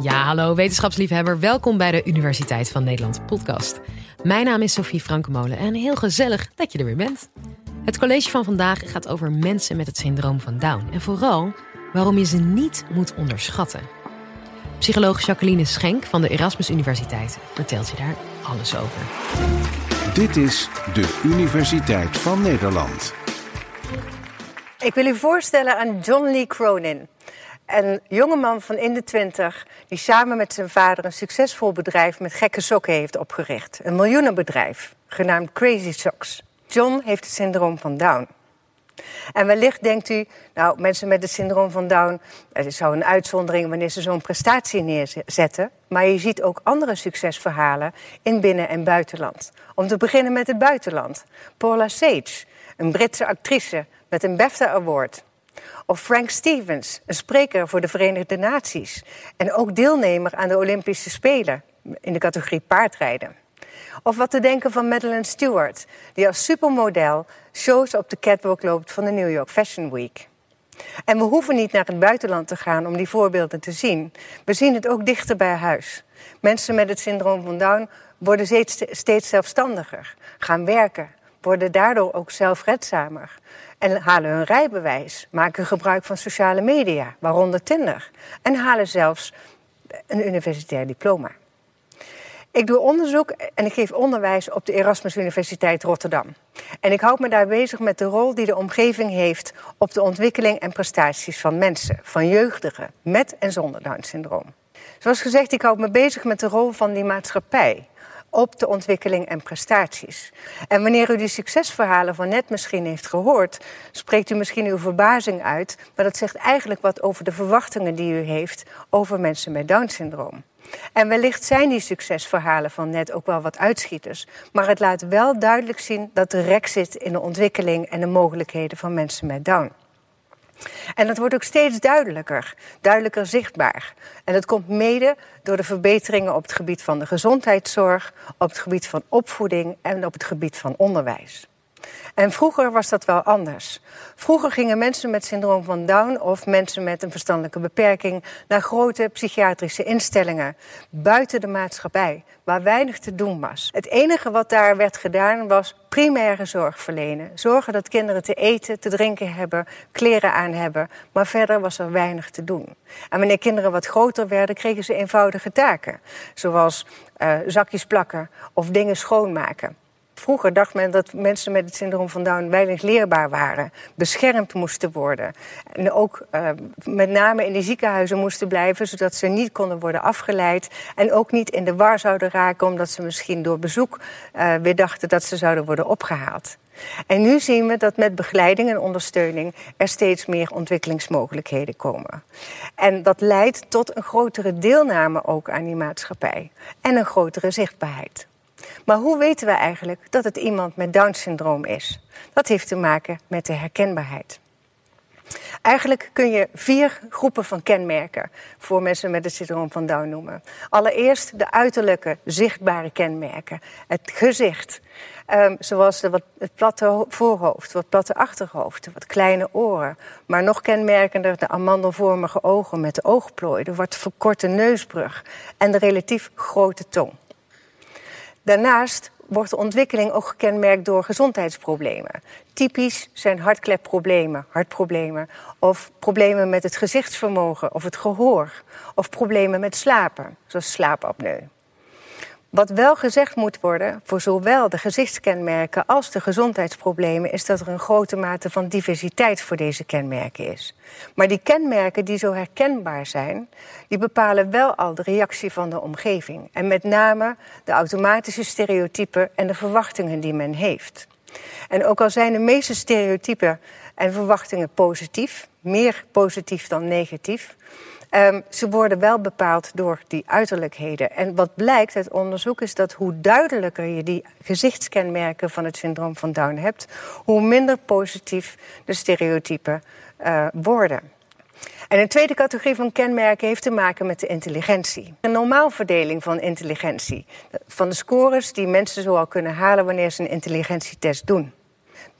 Ja, hallo wetenschapsliefhebber. Welkom bij de Universiteit van Nederland podcast. Mijn naam is Sophie Frankemolen en heel gezellig dat je er weer bent. Het college van vandaag gaat over mensen met het syndroom van Down. En vooral waarom je ze niet moet onderschatten. Psycholoog Jacqueline Schenk van de Erasmus Universiteit vertelt je daar alles over. Dit is de Universiteit van Nederland. Ik wil u voorstellen aan John Lee Cronin. Een jongeman van in de twintig die samen met zijn vader een succesvol bedrijf met gekke sokken heeft opgericht. Een miljoenenbedrijf, genaamd Crazy Socks. John heeft het syndroom van Down. En wellicht denkt u, nou, mensen met het syndroom van Down, het zou een uitzondering wanneer ze zo'n prestatie neerzetten. Maar je ziet ook andere succesverhalen in binnen- en buitenland. Om te beginnen met het buitenland. Paula Sage, een Britse actrice met een BAFTA Award. Of Frank Stevens, een spreker voor de Verenigde Naties. En ook deelnemer aan de Olympische Spelen in de categorie paardrijden. Of wat te denken van Madeleine Stewart, die als supermodel shows op de catwalk loopt van de New York Fashion Week. En we hoeven niet naar het buitenland te gaan om die voorbeelden te zien. We zien het ook dichter bij huis. Mensen met het syndroom van Down worden steeds, steeds zelfstandiger, gaan werken, worden daardoor ook zelfredzamer. En halen hun rijbewijs, maken gebruik van sociale media, waaronder Tinder. En halen zelfs een universitair diploma. Ik doe onderzoek en ik geef onderwijs op de Erasmus Universiteit Rotterdam. En ik houd me daar bezig met de rol die de omgeving heeft op de ontwikkeling en prestaties van mensen, van jeugdigen met en zonder Down-syndroom. Zoals gezegd, ik houd me bezig met de rol van die maatschappij op de ontwikkeling en prestaties. En wanneer u die succesverhalen van net misschien heeft gehoord, spreekt u misschien uw verbazing uit, maar dat zegt eigenlijk wat over de verwachtingen die u heeft over mensen met Down-syndroom. En wellicht zijn die succesverhalen van net ook wel wat uitschieters. Maar het laat wel duidelijk zien dat er rek zit in de ontwikkeling en de mogelijkheden van mensen met Down. En dat wordt ook steeds duidelijker, duidelijker zichtbaar. En dat komt mede door de verbeteringen op het gebied van de gezondheidszorg, op het gebied van opvoeding en op het gebied van onderwijs. En vroeger was dat wel anders. Vroeger gingen mensen met syndroom van Down of mensen met een verstandelijke beperking naar grote psychiatrische instellingen buiten de maatschappij, waar weinig te doen was. Het enige wat daar werd gedaan was primaire zorg verlenen. Zorgen dat kinderen te eten, te drinken hebben, kleren aan hebben. Maar verder was er weinig te doen. En wanneer kinderen wat groter werden, kregen ze eenvoudige taken. Zoals uh, zakjes plakken of dingen schoonmaken. Vroeger dacht men dat mensen met het syndroom van Down weinig leerbaar waren, beschermd moesten worden. En ook uh, met name in de ziekenhuizen moesten blijven, zodat ze niet konden worden afgeleid. En ook niet in de war zouden raken, omdat ze misschien door bezoek uh, weer dachten dat ze zouden worden opgehaald. En nu zien we dat met begeleiding en ondersteuning er steeds meer ontwikkelingsmogelijkheden komen. En dat leidt tot een grotere deelname ook aan die maatschappij en een grotere zichtbaarheid. Maar hoe weten we eigenlijk dat het iemand met Down-syndroom is? Dat heeft te maken met de herkenbaarheid. Eigenlijk kun je vier groepen van kenmerken voor mensen met het syndroom van Down noemen. Allereerst de uiterlijke, zichtbare kenmerken. Het gezicht. Um, zoals wat, het platte voorhoofd, wat platte achterhoofd, wat kleine oren. Maar nog kenmerkender de amandelvormige ogen met de oogplooi, de wat verkorte neusbrug en de relatief grote tong. Daarnaast wordt de ontwikkeling ook gekenmerkt door gezondheidsproblemen. Typisch zijn hartklepproblemen, hartproblemen, of problemen met het gezichtsvermogen of het gehoor, of problemen met slapen, zoals slaapapneu. Wat wel gezegd moet worden voor zowel de gezichtskenmerken als de gezondheidsproblemen, is dat er een grote mate van diversiteit voor deze kenmerken is. Maar die kenmerken die zo herkenbaar zijn, die bepalen wel al de reactie van de omgeving. En met name de automatische stereotypen en de verwachtingen die men heeft. En ook al zijn de meeste stereotypen en verwachtingen positief, meer positief dan negatief, Um, ze worden wel bepaald door die uiterlijkheden. En wat blijkt uit onderzoek is dat hoe duidelijker je die gezichtskenmerken van het syndroom van Down hebt, hoe minder positief de stereotypen uh, worden. En een tweede categorie van kenmerken heeft te maken met de intelligentie. Een normaalverdeling van intelligentie. Van de scores die mensen zoal kunnen halen wanneer ze een intelligentietest doen.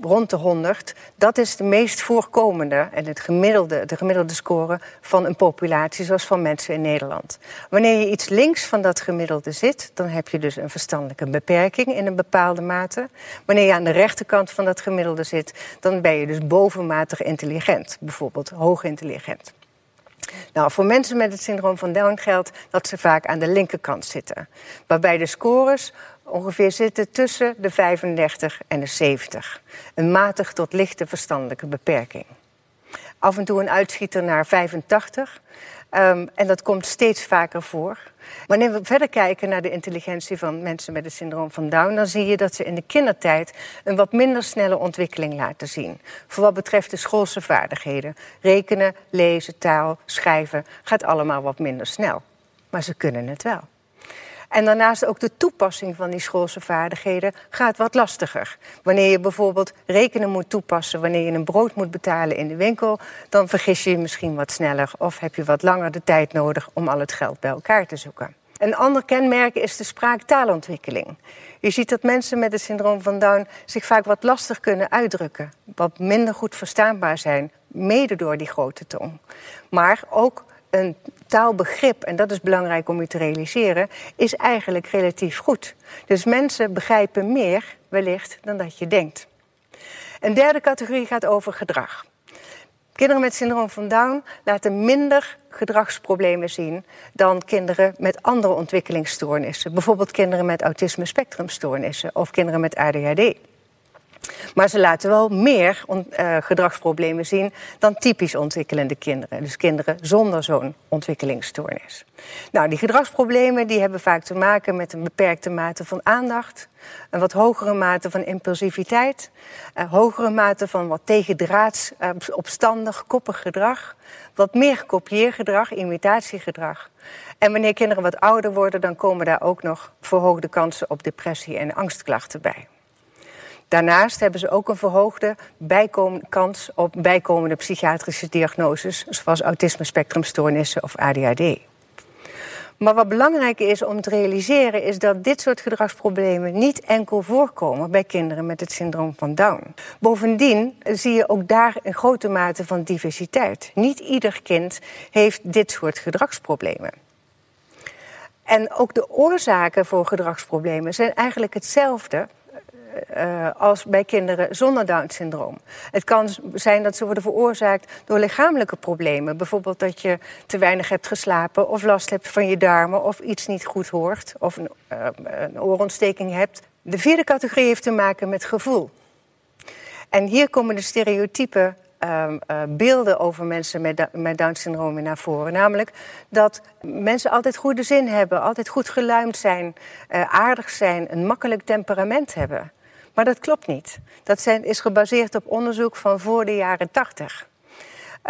Rond de 100, dat is de meest voorkomende en het gemiddelde, de gemiddelde score van een populatie zoals van mensen in Nederland. Wanneer je iets links van dat gemiddelde zit, dan heb je dus een verstandelijke beperking in een bepaalde mate. Wanneer je aan de rechterkant van dat gemiddelde zit, dan ben je dus bovenmatig intelligent, bijvoorbeeld hoog intelligent. Nou, voor mensen met het syndroom van Down geldt dat ze vaak aan de linkerkant zitten. Waarbij de scores ongeveer zitten tussen de 35 en de 70. Een matig tot lichte verstandelijke beperking. Af en toe een uitschieter naar 85. Um, en dat komt steeds vaker voor. Wanneer we verder kijken naar de intelligentie van mensen met het syndroom van Down, dan zie je dat ze in de kindertijd een wat minder snelle ontwikkeling laten zien. Voor wat betreft de schoolse vaardigheden. Rekenen, lezen, taal, schrijven gaat allemaal wat minder snel. Maar ze kunnen het wel. En daarnaast ook de toepassing van die schoolse vaardigheden gaat wat lastiger. Wanneer je bijvoorbeeld rekenen moet toepassen, wanneer je een brood moet betalen in de winkel, dan vergis je je misschien wat sneller of heb je wat langer de tijd nodig om al het geld bij elkaar te zoeken. Een ander kenmerk is de spraaktaalontwikkeling. Je ziet dat mensen met het syndroom van Down zich vaak wat lastig kunnen uitdrukken, wat minder goed verstaanbaar zijn, mede door die grote tong. Maar ook een taalbegrip, en dat is belangrijk om u te realiseren, is eigenlijk relatief goed. Dus mensen begrijpen meer wellicht dan dat je denkt. Een derde categorie gaat over gedrag. Kinderen met syndroom van Down laten minder gedragsproblemen zien dan kinderen met andere ontwikkelingsstoornissen. Bijvoorbeeld kinderen met autisme spectrumstoornissen of kinderen met ADHD. Maar ze laten wel meer uh, gedragsproblemen zien dan typisch ontwikkelende kinderen. Dus kinderen zonder zo'n ontwikkelingsstoornis. Nou, die gedragsproblemen die hebben vaak te maken met een beperkte mate van aandacht, een wat hogere mate van impulsiviteit, een hogere mate van wat tegendraads, uh, opstandig, koppig gedrag, wat meer kopieergedrag, imitatiegedrag. En wanneer kinderen wat ouder worden, dan komen daar ook nog verhoogde kansen op depressie en angstklachten bij. Daarnaast hebben ze ook een verhoogde kans op bijkomende psychiatrische diagnoses, zoals autisme spectrumstoornissen of ADHD. Maar wat belangrijk is om te realiseren is dat dit soort gedragsproblemen niet enkel voorkomen bij kinderen met het syndroom van Down. Bovendien zie je ook daar een grote mate van diversiteit. Niet ieder kind heeft dit soort gedragsproblemen. En ook de oorzaken voor gedragsproblemen zijn eigenlijk hetzelfde uh, als bij kinderen zonder Down-syndroom. Het kan zijn dat ze worden veroorzaakt door lichamelijke problemen. Bijvoorbeeld dat je te weinig hebt geslapen of last hebt van je darmen of iets niet goed hoort of een, uh, een oorontsteking hebt. De vierde categorie heeft te maken met gevoel. En hier komen de stereotypen uh, uh, beelden over mensen met, met Down-syndroom naar voren. Namelijk dat mensen altijd goede zin hebben, altijd goed geluimd zijn, aardig zijn, een makkelijk temperament hebben. Maar dat klopt niet. Dat zijn, is gebaseerd op onderzoek van voor de jaren 80.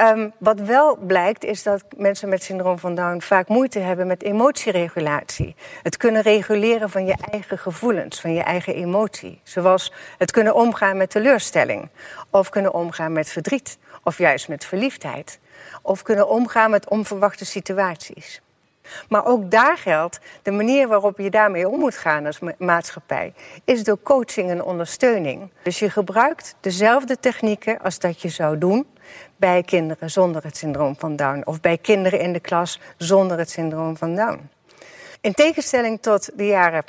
Um, wat wel blijkt is dat mensen met syndroom van Down vaak moeite hebben met emotieregulatie. Het kunnen reguleren van je eigen gevoelens, van je eigen emotie. Zoals het kunnen omgaan met teleurstelling, of kunnen omgaan met verdriet, of juist met verliefdheid, of kunnen omgaan met onverwachte situaties. Maar ook daar geldt, de manier waarop je daarmee om moet gaan als maatschappij, is door coaching en ondersteuning. Dus je gebruikt dezelfde technieken als dat je zou doen bij kinderen zonder het syndroom van Down of bij kinderen in de klas zonder het syndroom van Down. In tegenstelling tot de jaren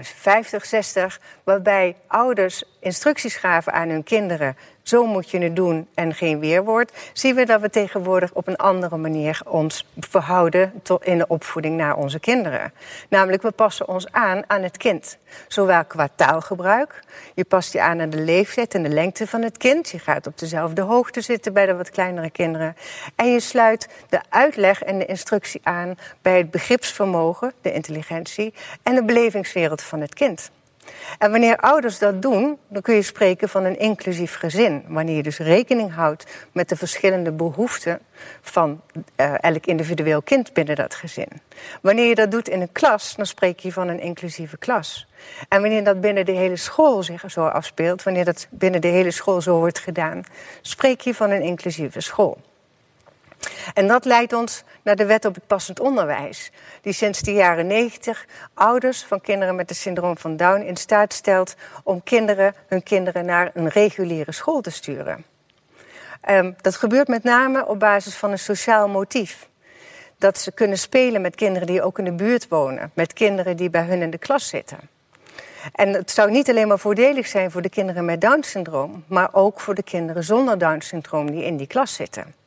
50, 60, waarbij ouders instructies gaven aan hun kinderen zo moet je het doen en geen weerwoord, zien we dat we tegenwoordig op een andere manier ons verhouden tot in de opvoeding naar onze kinderen. Namelijk, we passen ons aan aan het kind. Zowel qua taalgebruik, je past je aan aan de leeftijd en de lengte van het kind. Je gaat op dezelfde hoogte zitten bij de wat kleinere kinderen. En je sluit de uitleg en de instructie aan bij het begripsvermogen, de intelligentie en de belevingswereld van het kind. En wanneer ouders dat doen, dan kun je spreken van een inclusief gezin. Wanneer je dus rekening houdt met de verschillende behoeften van uh, elk individueel kind binnen dat gezin. Wanneer je dat doet in een klas, dan spreek je van een inclusieve klas. En wanneer dat binnen de hele school zich zo afspeelt, wanneer dat binnen de hele school zo wordt gedaan, spreek je van een inclusieve school. En dat leidt ons naar de wet op het passend onderwijs, die sinds de jaren 90 ouders van kinderen met het syndroom van Down in staat stelt om kinderen, hun kinderen naar een reguliere school te sturen. Um, dat gebeurt met name op basis van een sociaal motief. Dat ze kunnen spelen met kinderen die ook in de buurt wonen, met kinderen die bij hun in de klas zitten. En het zou niet alleen maar voordelig zijn voor de kinderen met Down-syndroom, maar ook voor de kinderen zonder Down-syndroom die in die klas zitten.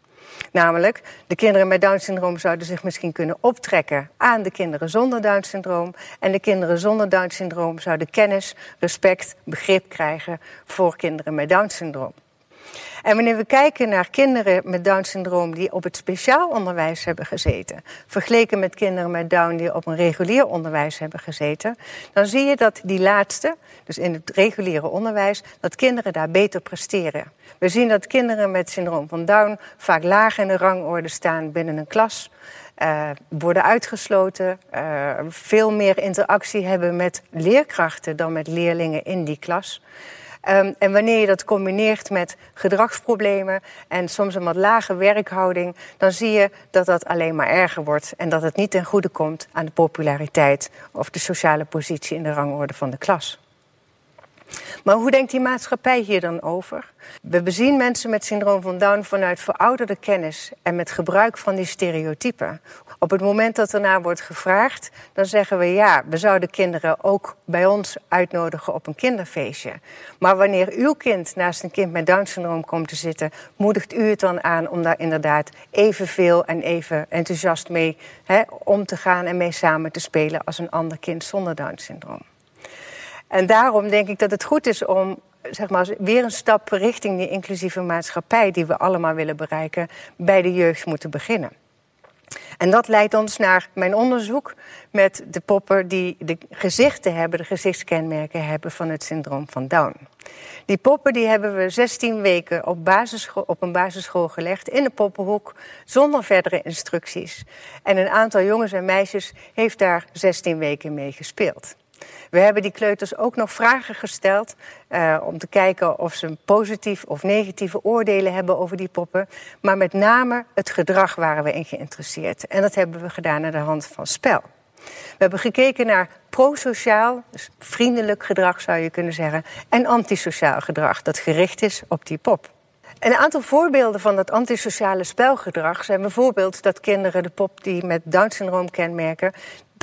Namelijk, de kinderen met Down-syndroom zouden zich misschien kunnen optrekken aan de kinderen zonder Down-syndroom. En de kinderen zonder Down-syndroom zouden kennis, respect, begrip krijgen voor kinderen met Down-syndroom. En wanneer we kijken naar kinderen met Down-syndroom die op het speciaal onderwijs hebben gezeten, vergeleken met kinderen met Down die op een regulier onderwijs hebben gezeten, dan zie je dat die laatste, dus in het reguliere onderwijs, dat kinderen daar beter presteren. We zien dat kinderen met syndroom van Down vaak laag in de rangorde staan binnen een klas. Uh, worden uitgesloten, uh, veel meer interactie hebben met leerkrachten dan met leerlingen in die klas. Um, en wanneer je dat combineert met gedragsproblemen en soms een wat lage werkhouding, dan zie je dat dat alleen maar erger wordt en dat het niet ten goede komt aan de populariteit of de sociale positie in de rangorde van de klas. Maar hoe denkt die maatschappij hier dan over? We bezien mensen met syndroom van Down vanuit verouderde kennis en met gebruik van die stereotypen. Op het moment dat ernaar wordt gevraagd, dan zeggen we ja, we zouden kinderen ook bij ons uitnodigen op een kinderfeestje. Maar wanneer uw kind naast een kind met Down-syndroom komt te zitten, moedigt u het dan aan om daar inderdaad evenveel en even enthousiast mee om te gaan en mee samen te spelen als een ander kind zonder Down-syndroom. En daarom denk ik dat het goed is om zeg maar, weer een stap richting die inclusieve maatschappij die we allemaal willen bereiken, bij de jeugd moeten beginnen. En dat leidt ons naar mijn onderzoek met de poppen die de gezichten hebben, de gezichtskenmerken hebben van het syndroom van Down. Die poppen die hebben we 16 weken op, op een basisschool gelegd in de poppenhoek zonder verdere instructies. En een aantal jongens en meisjes heeft daar 16 weken mee gespeeld. We hebben die kleuters ook nog vragen gesteld uh, om te kijken of ze positief of negatieve oordelen hebben over die poppen. Maar met name het gedrag waren we in geïnteresseerd. En dat hebben we gedaan aan de hand van spel. We hebben gekeken naar prosociaal, dus vriendelijk gedrag zou je kunnen zeggen, en antisociaal gedrag dat gericht is op die pop. Een aantal voorbeelden van dat antisociale spelgedrag zijn bijvoorbeeld dat kinderen de pop die met Down-syndroom kenmerken,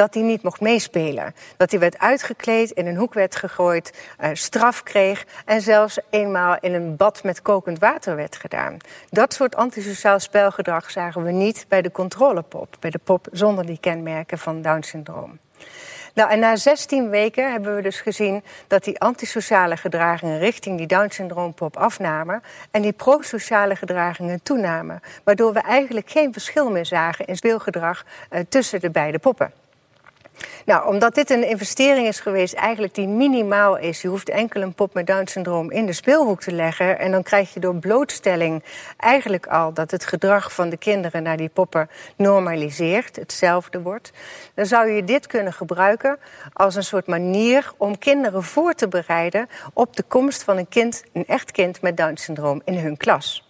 dat hij niet mocht meespelen. Dat hij werd uitgekleed, in een hoek werd gegooid, uh, straf kreeg en zelfs eenmaal in een bad met kokend water werd gedaan. Dat soort antisociaal spelgedrag zagen we niet bij de controlepop, bij de pop zonder die kenmerken van Down-syndroom. Nou, en na 16 weken hebben we dus gezien dat die antisociale gedragingen richting die Down-syndroompop afnamen en die prosociale gedragingen toenamen. Waardoor we eigenlijk geen verschil meer zagen in speelgedrag uh, tussen de beide poppen. Nou, omdat dit een investering is geweest, eigenlijk die minimaal is. Je hoeft enkel een pop met Down-syndroom in de speelhoek te leggen. En dan krijg je door blootstelling eigenlijk al dat het gedrag van de kinderen naar die poppen normaliseert, hetzelfde wordt. Dan zou je dit kunnen gebruiken als een soort manier om kinderen voor te bereiden op de komst van een kind, een echt kind met Down-syndroom in hun klas.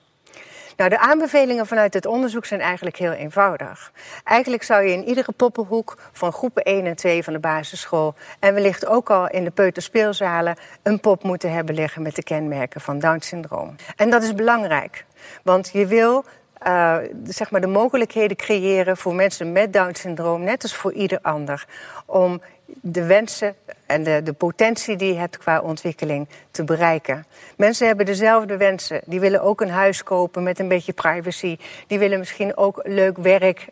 Nou, de aanbevelingen vanuit het onderzoek zijn eigenlijk heel eenvoudig. Eigenlijk zou je in iedere poppenhoek van groepen 1 en 2 van de basisschool... en wellicht ook al in de peuterspeelzalen... een pop moeten hebben liggen met de kenmerken van Down-syndroom. En dat is belangrijk, want je wil uh, zeg maar de mogelijkheden creëren voor mensen met Down-syndroom, net als voor ieder ander, om de wensen en de, de potentie die je hebt qua ontwikkeling te bereiken. Mensen hebben dezelfde wensen. Die willen ook een huis kopen met een beetje privacy. Die willen misschien ook leuk werk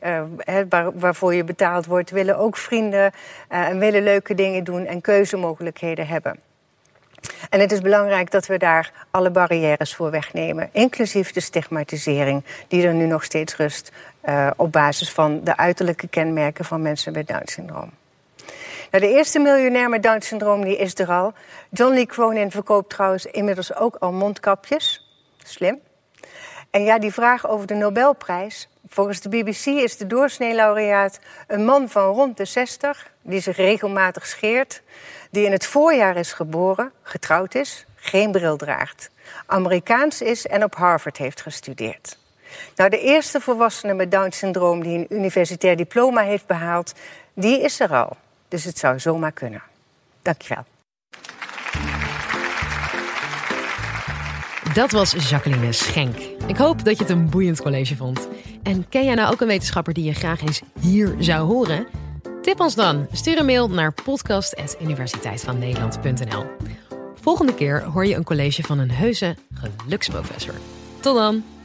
waar, waarvoor je betaald wordt. Willen ook vrienden uh, en willen leuke dingen doen en keuzemogelijkheden hebben. En het is belangrijk dat we daar alle barrières voor wegnemen, inclusief de stigmatisering die er nu nog steeds rust uh, op basis van de uiterlijke kenmerken van mensen met Down-syndroom. Nou, de eerste miljonair met Down-syndroom die is er al. John Lee Cronin verkoopt trouwens inmiddels ook al mondkapjes. Slim. En ja, die vraag over de Nobelprijs. Volgens de BBC is de doorsnee-laureaat een man van rond de 60, die zich regelmatig scheert, die in het voorjaar is geboren, getrouwd is, geen bril draagt, Amerikaans is en op Harvard heeft gestudeerd. Nou, de eerste volwassene met Down-syndroom die een universitair diploma heeft behaald, die is er al. Dus het zou zomaar kunnen. Dankjewel. Dat was Jacqueline Schenk. Ik hoop dat je het een boeiend college vond. En ken jij nou ook een wetenschapper die je graag eens hier zou horen? Tip ons dan. Stuur een mail naar podcast.universiteitvannederland.nl Volgende keer hoor je een college van een heuse geluksprofessor. Tot dan!